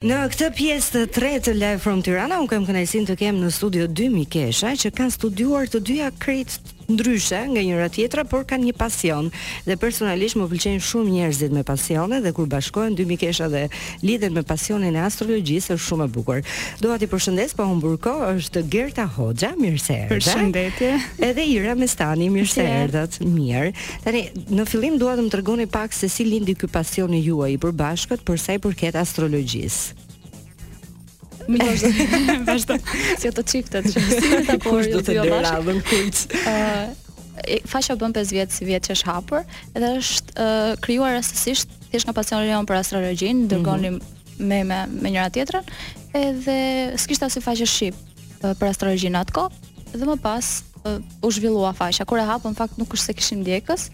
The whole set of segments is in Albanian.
Në këtë pjesë të tretë të Live From Tirana, unë kam kënaqësinë të kem në studio dy mikesha që kanë studiuar të dyja krejt ndryshe nga njëra tjetra, por kanë një pasion. Dhe personalisht më pëlqejnë shumë njerëzit me pasione dhe kur bashkohen dy mikesha dhe lidhen me pasionin e astrologjisë është shumë e bukur. Dua t'i përshëndes pa humbur kohë, është Gerta Hoxha, mirë se erdhe. Përshëndetje. Edhe Ira Mestani, mirë se erdhët. Mirë. Tani, në fillim dua të më tregoni pak se si lindi ky pasioni juaj i përbashkët për sa i përket astrologjisë. Më vazhdo. Vazhdo. Si ato çiftet që si ta por ju dy radhën kujt. Ë faqja bën 5 vjet sivjet që është hapur dhe është uh, krijuar rastësisht thjesht nga pasioni jonë për astrologjinë, mhm. dërgonim mm -hmm. meme me njëra tjetrën edhe s'kishte asnjë faqe shqip për astrologji në atë kohë dhe më pas u zhvillua faqja. Kur e hapëm fakt nuk është se kishim ndjekës,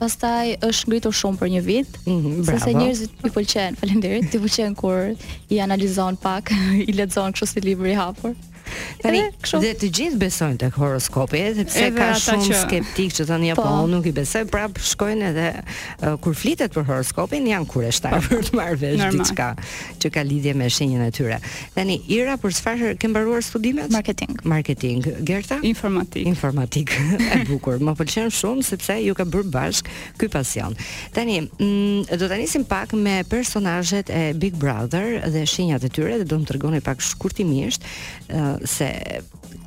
pastaj është ngritur shumë për një vit, mm -hmm, sepse njerëzit i pëlqen, faleminderit, i pëlqen kur i analizon pak, i lexon kështu si libër i hapur. Tani, dhe të gjithë besojnë tek horoskopi, edhe pse edhe ka shumë që... skeptikë që thonë ja po, po nuk i besoj, prap shkojnë edhe uh, kur flitet për horoskopin janë kureshtarë për të marrë vesh diçka që ka lidhje me shenjën e tyre. Tani, Ira, për çfarë ke mbaruar studimet? Marketing. Marketing. Gerta? Informatikë. Informatikë. e bukur. Më pëlqen shumë sepse ju ka bërë bashkë ky pasion. Tani, mm, do ta nisim pak me personazhet e Big Brother dhe shenjat e tyre dhe do më tregoni pak shkurtimisht uh, se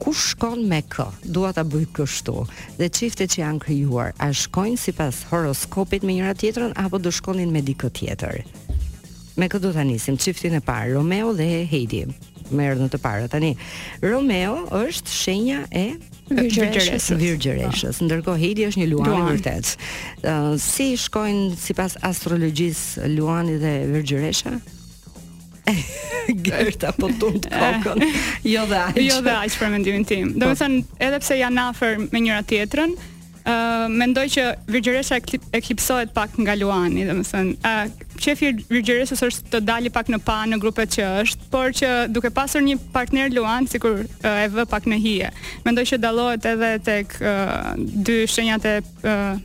kush shkon me kë? Dua ta bëj kështu. Dhe çiftet që janë krijuar, a shkojnë sipas horoskopit me njëra tjetrën apo do shkonin me dikë tjetër? Me kë do ta nisim çiftin e parë, Romeo dhe Heidi. Më erdhën në të parë tani. Romeo është shenja e virgjëreshës, virgjëreshës. Po. Ndërkohë Heidi është një luan i vërtetë. Uh, si shkojnë sipas astrologjisë luani dhe virgjëresha? Gerta po tund kokën. jo dhe aq. Jo dhe aq për mendimin tim. Domethënë, po. edhe pse janë afër me njëra tjetrën, Uh, mendoj që virgjëresha eklipsohet pak nga Luani, domethënë, uh, qefi virgjëreshës është të dali pak në pah në grupet që është, por që duke pasur një partner Luan, sikur uh, e vë pak në hije, mendoj që dallohet edhe tek uh, dy shenjat e uh,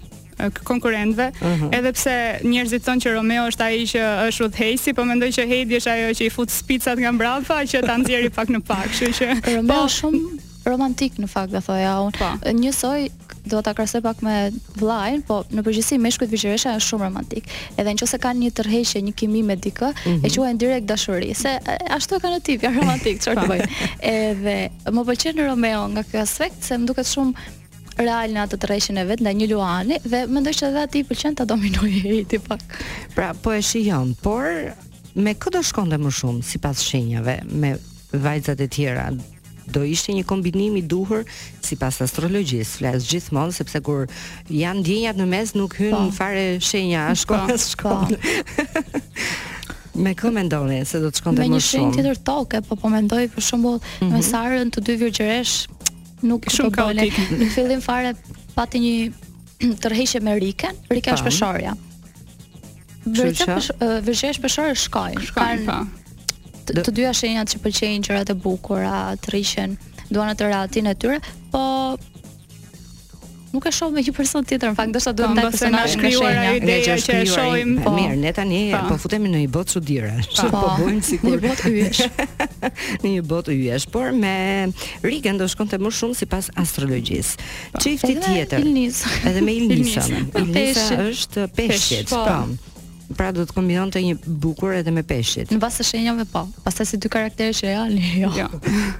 konkurrentëve, uh mhm. -huh. edhe pse njerëzit thonë që Romeo është ai që është udhëheqësi, po mendoj që Heidi është ajo që i fut spicat nga mbrapa që ta nxjerrë pak në pah, kështu që Romeo po, shumë romantik në fakt, do thoja unë. Po. Njësoj do ta krahasoj pak me vëllain, po në përgjithësi meshkujt virgjëresha janë shumë romantik. Edhe nëse kanë një tërheqje, një kimi me dikë, mm -hmm. e mhm. quajnë direkt dashuri, se ashtu e kanë tip, janë romantik, çfarë të bëjnë. Edhe më pëlqen Romeo nga ky aspekt se më duket shumë real në atë tërheqjen e vet ndaj një luani dhe mendoj se edhe aty pëlqen ta dominojë Heidi pak. Pra po e shijon, por me kë do shkonte më shumë sipas shenjave me vajzat e tjera do ishte një kombinim i duhur sipas astrologjisë. Flas gjithmonë sepse kur janë ndjenjat në mes nuk hyn po. fare shenja as shkon po, as shkon. Po. Me kë mendoni se do të shkonte më shumë? Me një shenjë tjetër toke, po po mendoj për shembull mm -hmm. me mhm. Sarën të dy virgjëresh nuk shumë po kaotik. Në fillim fare pati një tërheqje me Rikën, Rika është peshorja. Vërtet virgjëresh peshore shkojnë. Shkojnë, po. Të, të dyja shenjat që pëlqejnë gjërat e bukura, të rrishen, duan atë rehatin e tyre, po nuk e shoh me një person tjetër, në fakt ndoshta duhet po, ta ndaj personazhin nga shenja. Ideja që e shohim. Po. Mirë, ne tani po. po futemi në një botë çuditëre. Po, po bëjmë sikur në një botë yjesh. në një botë yjesh, por me Rigen do shkonte më shumë sipas astrologjisë. Çifti Edhe tjetër. Ilnisa. Edhe me Ilnisa. Ilnisa. Ilnisa Peshqit. është peshqit, Peshq, po. po. Pra do të kombinonte një bukur edhe me peshqit. Në bazë të shenjave po. Pastaj si dy karaktere që janë, jo. Jo.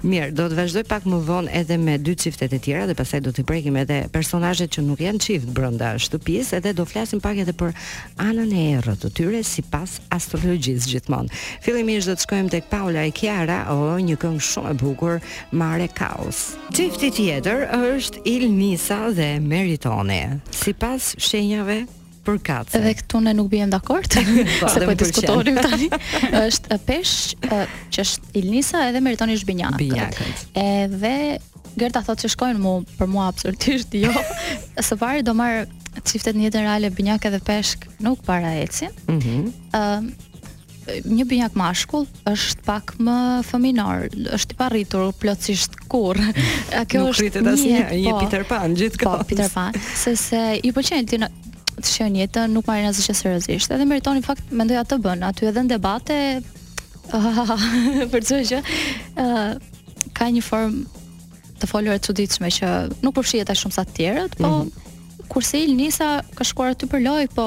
Mirë, do të vazhdoj pak më vonë edhe me dy çiftet e tjera dhe pastaj do t'i prekim edhe personazhet që nuk janë çift brenda shtëpisë, edhe do flasim pak edhe për anën e errët të tyre sipas astrologjisë gjithmonë. Fillimisht do të shkojmë tek Paola e Kiara, me një këngë shumë e bukur, Mare Kaos. Çifti tjetër është Ilnisa dhe Meritoni. Sipas shenjave përkatëse. Edhe këtu ne nuk biem dakord, po, se po diskutonim tani. Është peshq është Ilnisa edhe Meritoni është binjak. Edhe Gerta thotë se shkojnë mu, për mua absolutisht jo. Së pari do marr çiftet në jetën reale binjak edhe peshk, nuk para ecin. Mhm. Mm Një binjak mashkull është pak më fëminor, është i parritur plotësisht kurr. Që s'rritet asnjë, një po, Peter Pan gjithkohë. Po, Peter Pan, sepse i pëlqen të shijojë jetën, nuk marrin asgjë seriozisht. Edhe Meritoni në fakt mendoj atë bën, aty edhe në debate për çdo gjë ë ka një formë të folure të çuditshme që nuk përfshihet as shumë sa të tjerët, po mm -hmm. kurse Ilnisa ka shkuar aty për lojë, po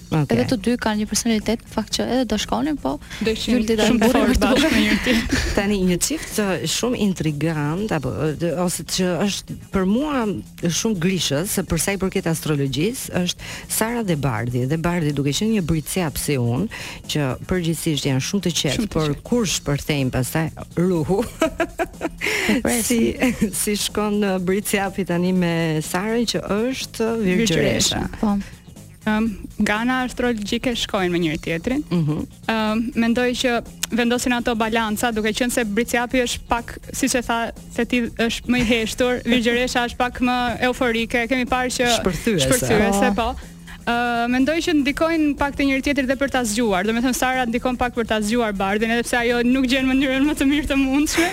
Okay. Edhe të dy kanë një personalitet në fakt që edhe do shkonin, po do ishin shumë të fortë bashkë me njëri Tani një çift shumë intrigant apo ose që është për mua shumë grishës për sa i përket astrologjisë është Sara dhe Bardhi. Dhe Bardhi duke qenë një bricjap si unë, që përgjithsisht janë shumë të qetë, por kur shpërthejnë pastaj ruhu. si si shkon uh, bricjapi tani me Sarën që është virgjëresha. Po. um, nga ana astrologjike shkojnë me njëri tjetrin. Ëh, mm um, mendoj që vendosin ato balanca, duke qenë se Bricjapi është pak, siç e the edhe ti është më i heshtur, Virgjëresha është pak më euforike. Kemi parë që shpërthyese, shpërthyese po. po. Ëh, uh, mendoj që ndikojnë pak te njëri tjetri dhe për ta zgjuar. Domethënë Sara ndikon pak për ta zgjuar Bardhin, edhe pse ajo nuk gjen mënyrën më të mirë të mundshme.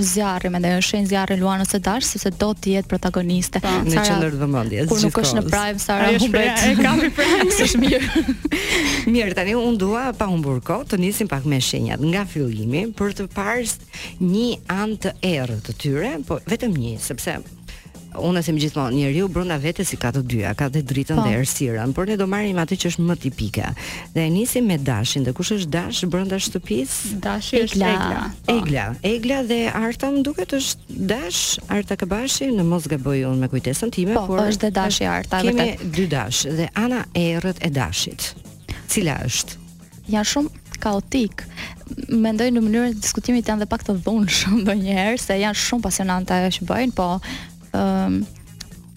zjarri, mendoj në shenjë zjarri Luan ose dash sepse do të jetë protagoniste. Pa, po, në qendër të vëmendjes. Kur nuk është në prime Sara Ajo humbet. Ai ka me prime, është mirë. mirë, tani unë dua pa humbur kohë të nisim pak me shenjat nga fillimi për të parë një anë të errët të tyre, po vetëm një, sepse Unë them gjithmonë, njeriu brenda vetes i ka të dyja, ka dhe dritën po. dhe errësirën, por ne do marrim atë që është më tipike. Dhe e nisim me dashin, dhe kush është dash brenda shtëpisë? Dashi është Egla. Po. Egla, Egla dhe Arta më duket është dash Arta Kabashi, në mos gaboj unë me kujtesën time, po, por është dhe dashi Arta, kemi vërtet. dy dash dhe ana e errët e dashit. Cila është? janë shumë kaotik. Mendoj në mënyrën e diskutimit janë dhe pak të dhunshëm ndonjëherë se janë shumë pasionantë te ajo që bëjnë, po ëm um,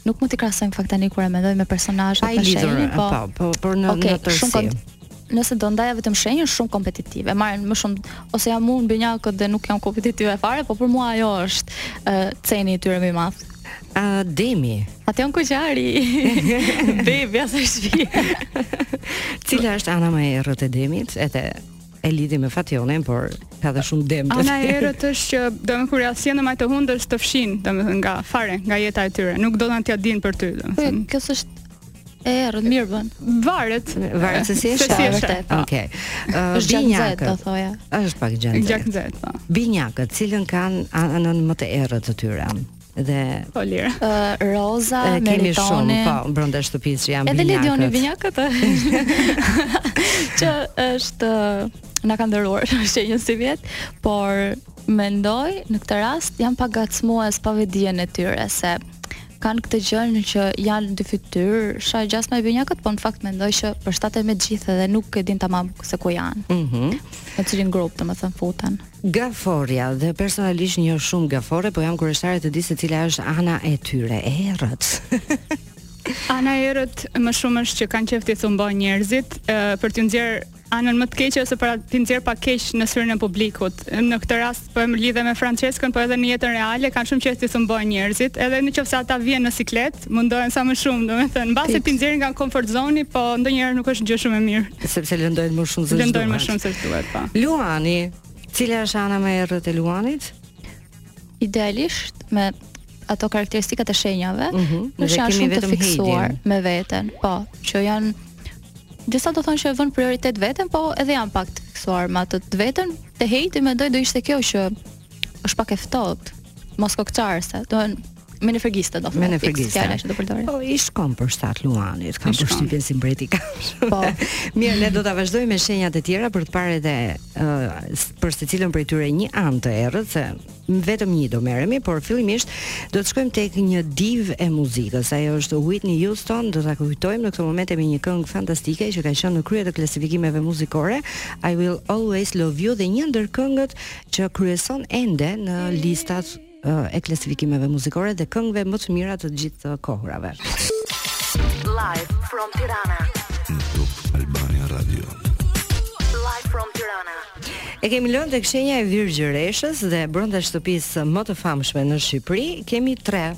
nuk mund t'i krahasojmë në fakt tani kur e mendoj me personazhet e shehni, po, po, po, por në okay, në tërësi. Shumë Nëse do ndaja vetëm shenjën shumë kompetitive, ma rrëmben shumë se jam unë binjakët dhe nuk jam kompetitive fare, po për mua ajo është uh, ceni i tyre më i madh. Uh, demi. Fatjon Kuqari. Bebi asaj shpi. Cila është ana më e errët e demit? Edhe e lidhi me Fatjonin, por ka dhe shumë dema. Ana e errët është që do të kur ia sjell në majë të hundës të fshin, domethënë nga fare, nga jeta e tyre. Nuk do të t'ia dijë për ty, domethënë. Kjo është E errët mirë bën. Varet. Varet se si është e vërtetë. Okej. Është gjaknxehtë, do thoja. Është pak gjaknxehtë. Gjaknxehtë, po. Binjakët, cilën kanë anën më të errët të tyre? dhe po Ilir. Uh, Roza e, kemi shumë po brenda shtëpisë që janë binjakët. Edhe Ledioni binjakët. që është na kanë nderuar shenjën sivjet, por mendoj në këtë rast janë pak ngacmues pa vetëdijen e tyre se kanë këtë gjënë që janë dyfytyrësh, ajo s'ma bën këtë, po në fakt mendoj që përshtaten me të gjithë dhe nuk e di tamam se ku janë. Mm -hmm. Në cilin grup domethënë futen. Gaforja dhe personalisht njoh shumë gafore, po jam kureshtare të di se cila është ana e tyre e errët. Ana e errët më shumë është që kanë qejf t'i thumbojnë njerëzit uh, për t'u nxjerrë Anën më të keqe ose për t'i nxjerrë pak keq në syrin e publikut. Në këtë rast po e lidhe me Franceskën, po edhe në jetën reale kanë shumë qejf t'i thumbojnë njerëzit, edhe në qoftë se ata vihen në siklet, mundohen sa më shumë, domethënë, mbase t'i nxjerrin nga komfort zoni, po ndonjëherë nuk është gjë shumë e mirë. Sepse lëndojnë më shumë se duhet. Lëndojnë më shumë se duhet, po. Luani, cila është ana më e errët e Luanit? Idealisht me ato karakteristikat e shenjave, mm -hmm. janë shumë të fiksuar Heidin. me veten, po, që janë disa do thonë që e venë prioritet veten, po edhe janë pak të fiksuar me atë të veten, te Heidi mendoj do ishte kjo që është pak e ftohtë, moskokëçarëse. Do të Menefregiste do thonë. Menefregiste. Fjala që do përdorin. Po i shkon për shtat Luanit, kam përshtypjen si mbreti që. Po. Mirë, ne do ta vazhdojmë me shenjat e tjera për të parë edhe uh, për secilën prej tyre një anë të errët se vetëm një do marrim, por fillimisht do të shkojmë tek një divë e muzikës. Ajo është Whitney Houston, do ta kujtojmë në këtë moment me një këngë fantastike që ka qenë në krye të klasifikimeve muzikore, I Will Always Love You dhe një ndër këngët që kryeson ende në listat e klasifikimeve muzikore dhe këngëve më të mira të gjithë kohërave. Live from Tirana. Albania Radio. Live from Tirana. E kemi lënë tek shenja e Virgjëreshës dhe brenda shtëpisë më të famshme në Shqipëri kemi tre.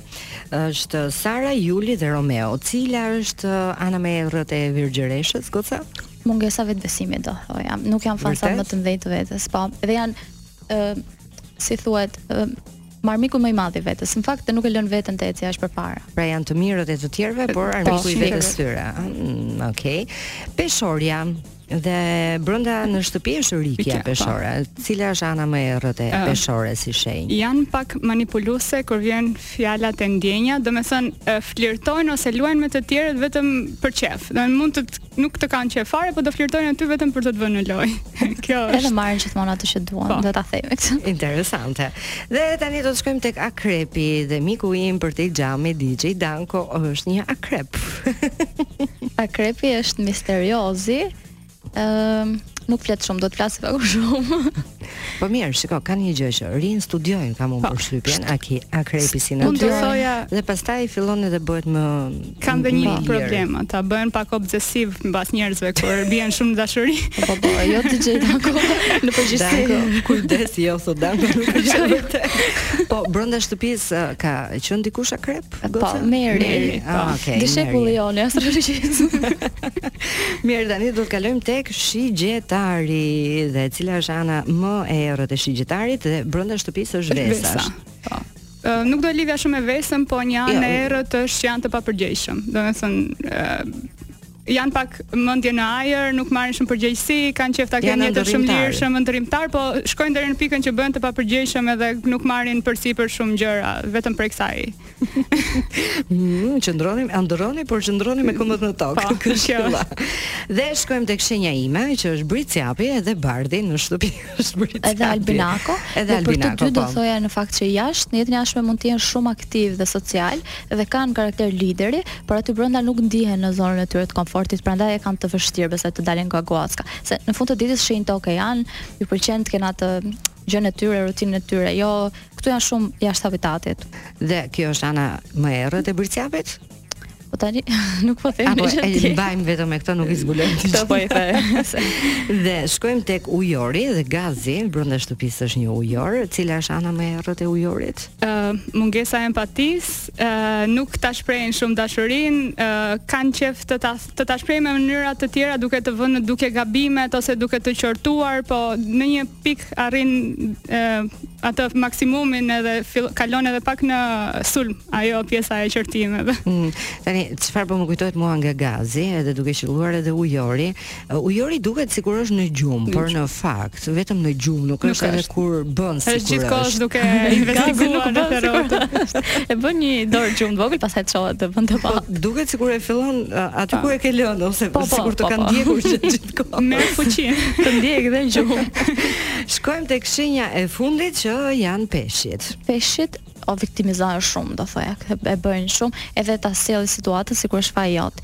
Është Sara, Juli dhe Romeo. Cila është ana më e errët e Virgjëreshës, goca? Mungesa e vetëbesimit do thoja. Nuk janë fansat më të mëdhenj të vetes, po. Dhe janë ë si thuhet, armiku më i madh i vetes. Në fakt, nuk e lën veten të ecë as përpara. Pra janë të mirët e të tjerëve, por armiku i vetes së tyre. Mm, Okej. Okay. Peshorja dhe brenda në shtëpi është Rikja po. peshore. Cila është ana më e errët e Peshores si shenjë? Janë pak manipuluese kur vjen fjala te ndjenja, domethënë flirtojnë ose luajnë me të tjerët vetëm për qejf. Domethënë mund të nuk të kanë qejf fare, po do flirtojnë aty vetëm për të të vënë në lojë. Kjo është. Edhe marrin gjithmonë atë që duan, po. do ta themi këtë. Interesante. Dhe tani do të shkojmë tek akrepi dhe miku im për tej xhamit DJ Danko është një akrep. akrepi është misteriozi. Ëm, um, nuk flet shumë, do të flasë pak shumë. Po mirë, shiko, kanë një gjë që rrinë studiojnë, kam unë po. përshtypjen, a ki akrepi si në dy. Soja... Dhe pastaj fillon edhe bëhet më kanë dhe një problem, bëhen pak obsesivë mbas njerëzve kur bien shumë në dashuri. Po po, jo të gjithë Dako në përgjithësi. Kujdes, jo, se Dako nuk është vërtet. Po brenda shtëpisë ka qenë dikush akrep? Po, Meri. Meri. Ah, okay, Dishepulli joni, astrologjist. Mirë, tani do të kalojmë tek shigjetari dhe cila është ana më e errët e shigjetarit dhe brenda shtëpisë është vesa. vesa. Po. Uh, nuk do e lidhja shumë me vesën, po një anë jo. e errët është që janë të papërgjegjshëm. Domethënë, uh, janë pak mendje në ajër, nuk marrin shumë përgjegjësi, kanë qejf ta kenë jetën shumë lirshëm, ëndërrimtarë, po shkojnë deri në pikën që bëhen të papërgjegjshëm edhe nuk marrin përsipër shumë gjëra, vetëm prej kësaj. Mm, qëndroni, ëndrroni, por qëndroni me këmbët në tokë. Po, kjo. Dhe shkojmë tek shenja ime, që është Bricjapi dhe Bardhi në shtëpi. është Bricjap edhe albinako edhe albinako por të dy do po. thoja në fakt që jashtë në jetën e jashtme mund të jenë shumë aktiv dhe social dhe kanë karakter lideri por aty brenda nuk ndihen në zonën e tyre të komfortit prandaj e kanë të vështirë besoj të dalin nga guacka se në fund të ditës shenjë toke janë ju pëlqen të kenë atë gjën e tyre, rutinën e tyre. Jo, këtu janë shumë jashtë habitatit. Dhe kjo është ana më e errët e bricjapit? Po tani nuk po them apo e mbajmë vetëm me këto nuk i zbulojmë ti. Po i the. dhe shkojmë tek ujori dhe gazi brenda shtëpisë është një ujor, e cila është ana më e errët e ujorit? Ë uh, mungesa e empatisë, uh, nuk ta shprehin shumë dashurinë, uh, kanë qejf të ta të ta shprehin në mënyra të tjera duke të vënë në dukje gabimet ose duke të qortuar, po në një pikë arrin e, atë maksimumin edhe fil, kalon edhe pak në sulm ajo pjesa e qortimeve. Mm, tani çfarë po më kujtohet mua nga gazi, edhe duke qëlluar edhe ujori, uh, ujori duket sikur është në gjumë, por në fakt Këtë vetëm në gjumë, nuk, nuk është edhe kur bën sikur është. Gjithë kohën duke investiguar vërdallë. E bën një dorë gjumë të vogël, pastaj çohet të bën të pa. Po, duket sikur e fillon aty ku e ke lënë ose po, po, sikur të ka ndjekur gjithë kohën. Me fuqi, të ndjek dhe në gjumë. Shkojmë tek shenja e fundit që janë peshqit. Peshqit viktimizohen shumë, do thoja, e bëjnë shumë, edhe ta sjellin situatën sikur është faji jot.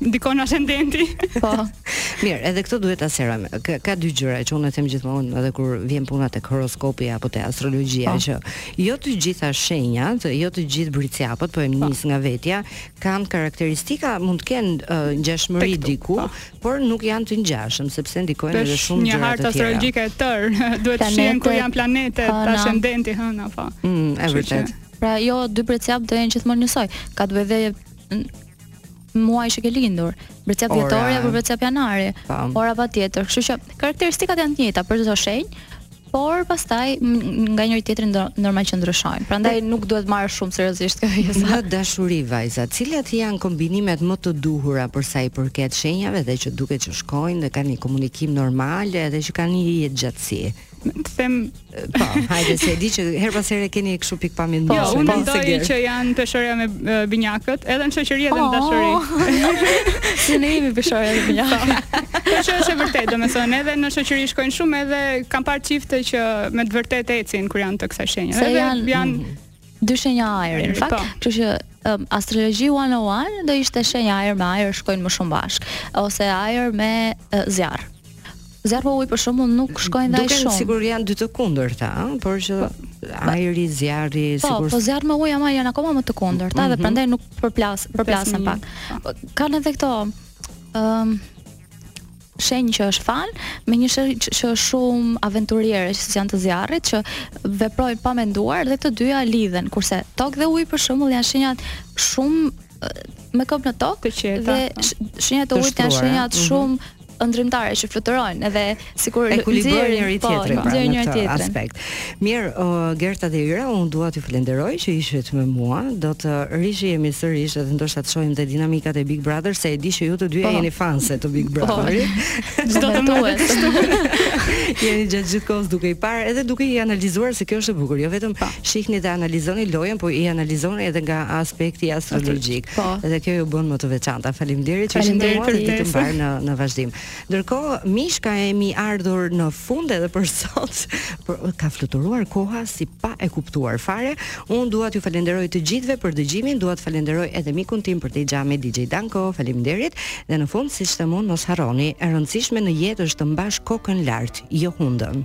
ndikon ascendenti. Po. Mirë, edhe këtë duhet ta sqarojmë. Ka, ka dy gjëra që unë them gjithmonë edhe kur vjen puna tek horoskopi apo te astrologjia po. që jo të gjitha shenjat, jo të gjithë bricjapët, po e po. nis nga vetja, kanë karakteristika, mund të kenë uh, ngjashmëri diku, pa. Po. por nuk janë të ngjashëm sepse ndikojnë edhe shumë gjëra të tjera. Një hartë astrologjike e tërë, duhet të shihen ku janë planetet, ascendenti hëna, po. Mm, e vërtet. Pra jo dy bricjap do jenë gjithmonë njësoj. Ka të bëjë muaji që ke lindur, bricjap dhjetori apo bricjap janari. Ora patjetër, kështu që karakteristikat janë të njëjta për çdo shenjë, por pastaj nga njëri-tjetri normal që ndryshojnë. Prandaj nuk duhet marrë shumë seriozisht kjo pjesë. Në dashuri vajza, cilat janë kombinimet më të duhura për sa i përket shenjave dhe që duket që shkojnë dhe kanë një komunikim normal edhe që kanë një jetëgjatësi? të them po hajde se e di që her pas here keni kështu pikëpamje po, ndryshe. Jo, unë po mendoj që janë peshorja me binjakët, edhe në shoqëri edhe në oh. dashuri. Si ne jemi peshorja me binjakët. Po kjo është e vërtetë, domethënë edhe në shoqëri shkojnë shumë edhe kam parë çifte që me të vërtetë ecin kur janë të kësaj shenje. Edhe janë, janë mm. dy shenja ajri në fakt, po. kështu që um, astrologji 101 do ishte shenja ajër me ajër shkojnë më shumë bashkë ose ajër me uh, zjarr. Zjarr me ujë për shembull nuk shkojnë dhe aq shumë. Duken sikur janë dy të kundërta, por që po. ajri, zjarri, po, sikur Po, po zjarr me ujë ama janë akoma më të kundërta mm -hmm. dhe mhm. prandaj nuk përplas, përplasen pak. Po. Kanë edhe këto ëm um, shenjë që është fan, me një shenjë që, që është shumë aventuriere, siç janë të zjarrit, që veprojnë pa menduar dhe të dyja lidhen. Kurse tokë dhe ujë për shembull janë shenjat shumë me këmbë në tokë dhe shenjat e ujit janë shenjat mhm. shumë ëndërrimtare që fluturojnë edhe sikur e ekuilibrojnë njëri po, tjetrin pra, në këtë aspekt. Mirë, o Gerta dhe Ira, unë dua t'ju falenderoj që ishit me mua. Do të rishihemi sërish dhe ndoshta të shohim dhe dinamikat e Big Brother, se e di që ju të dyja po. jeni fanse të Big po. Brotherit. Çdo të thuhet. Jeni gjatë gjithë kohës duke i parë edhe duke i analizuar se kjo është e bukur. Jo vetëm po. shihni dhe analizoni lojën, por i analizoni edhe nga aspekti astrologjik. Dhe kjo ju bën më të veçanta. Faleminderit që ishit me mua dhe të mbarë në në vazhdim. Ndërkohë, miq, kemi ardhur në fund edhe për sot, por ka fluturuar koha si pa e kuptuar fare. Unë dua t'ju falenderoj të gjithëve për dëgjimin, dua të falenderoj edhe mikun tim përtej xhamit DJ Danko, faleminderit. Dhe në fund, siç them unë, mos harroni, e rëndësishme në jetë është të mbash kokën lart, jo hundën.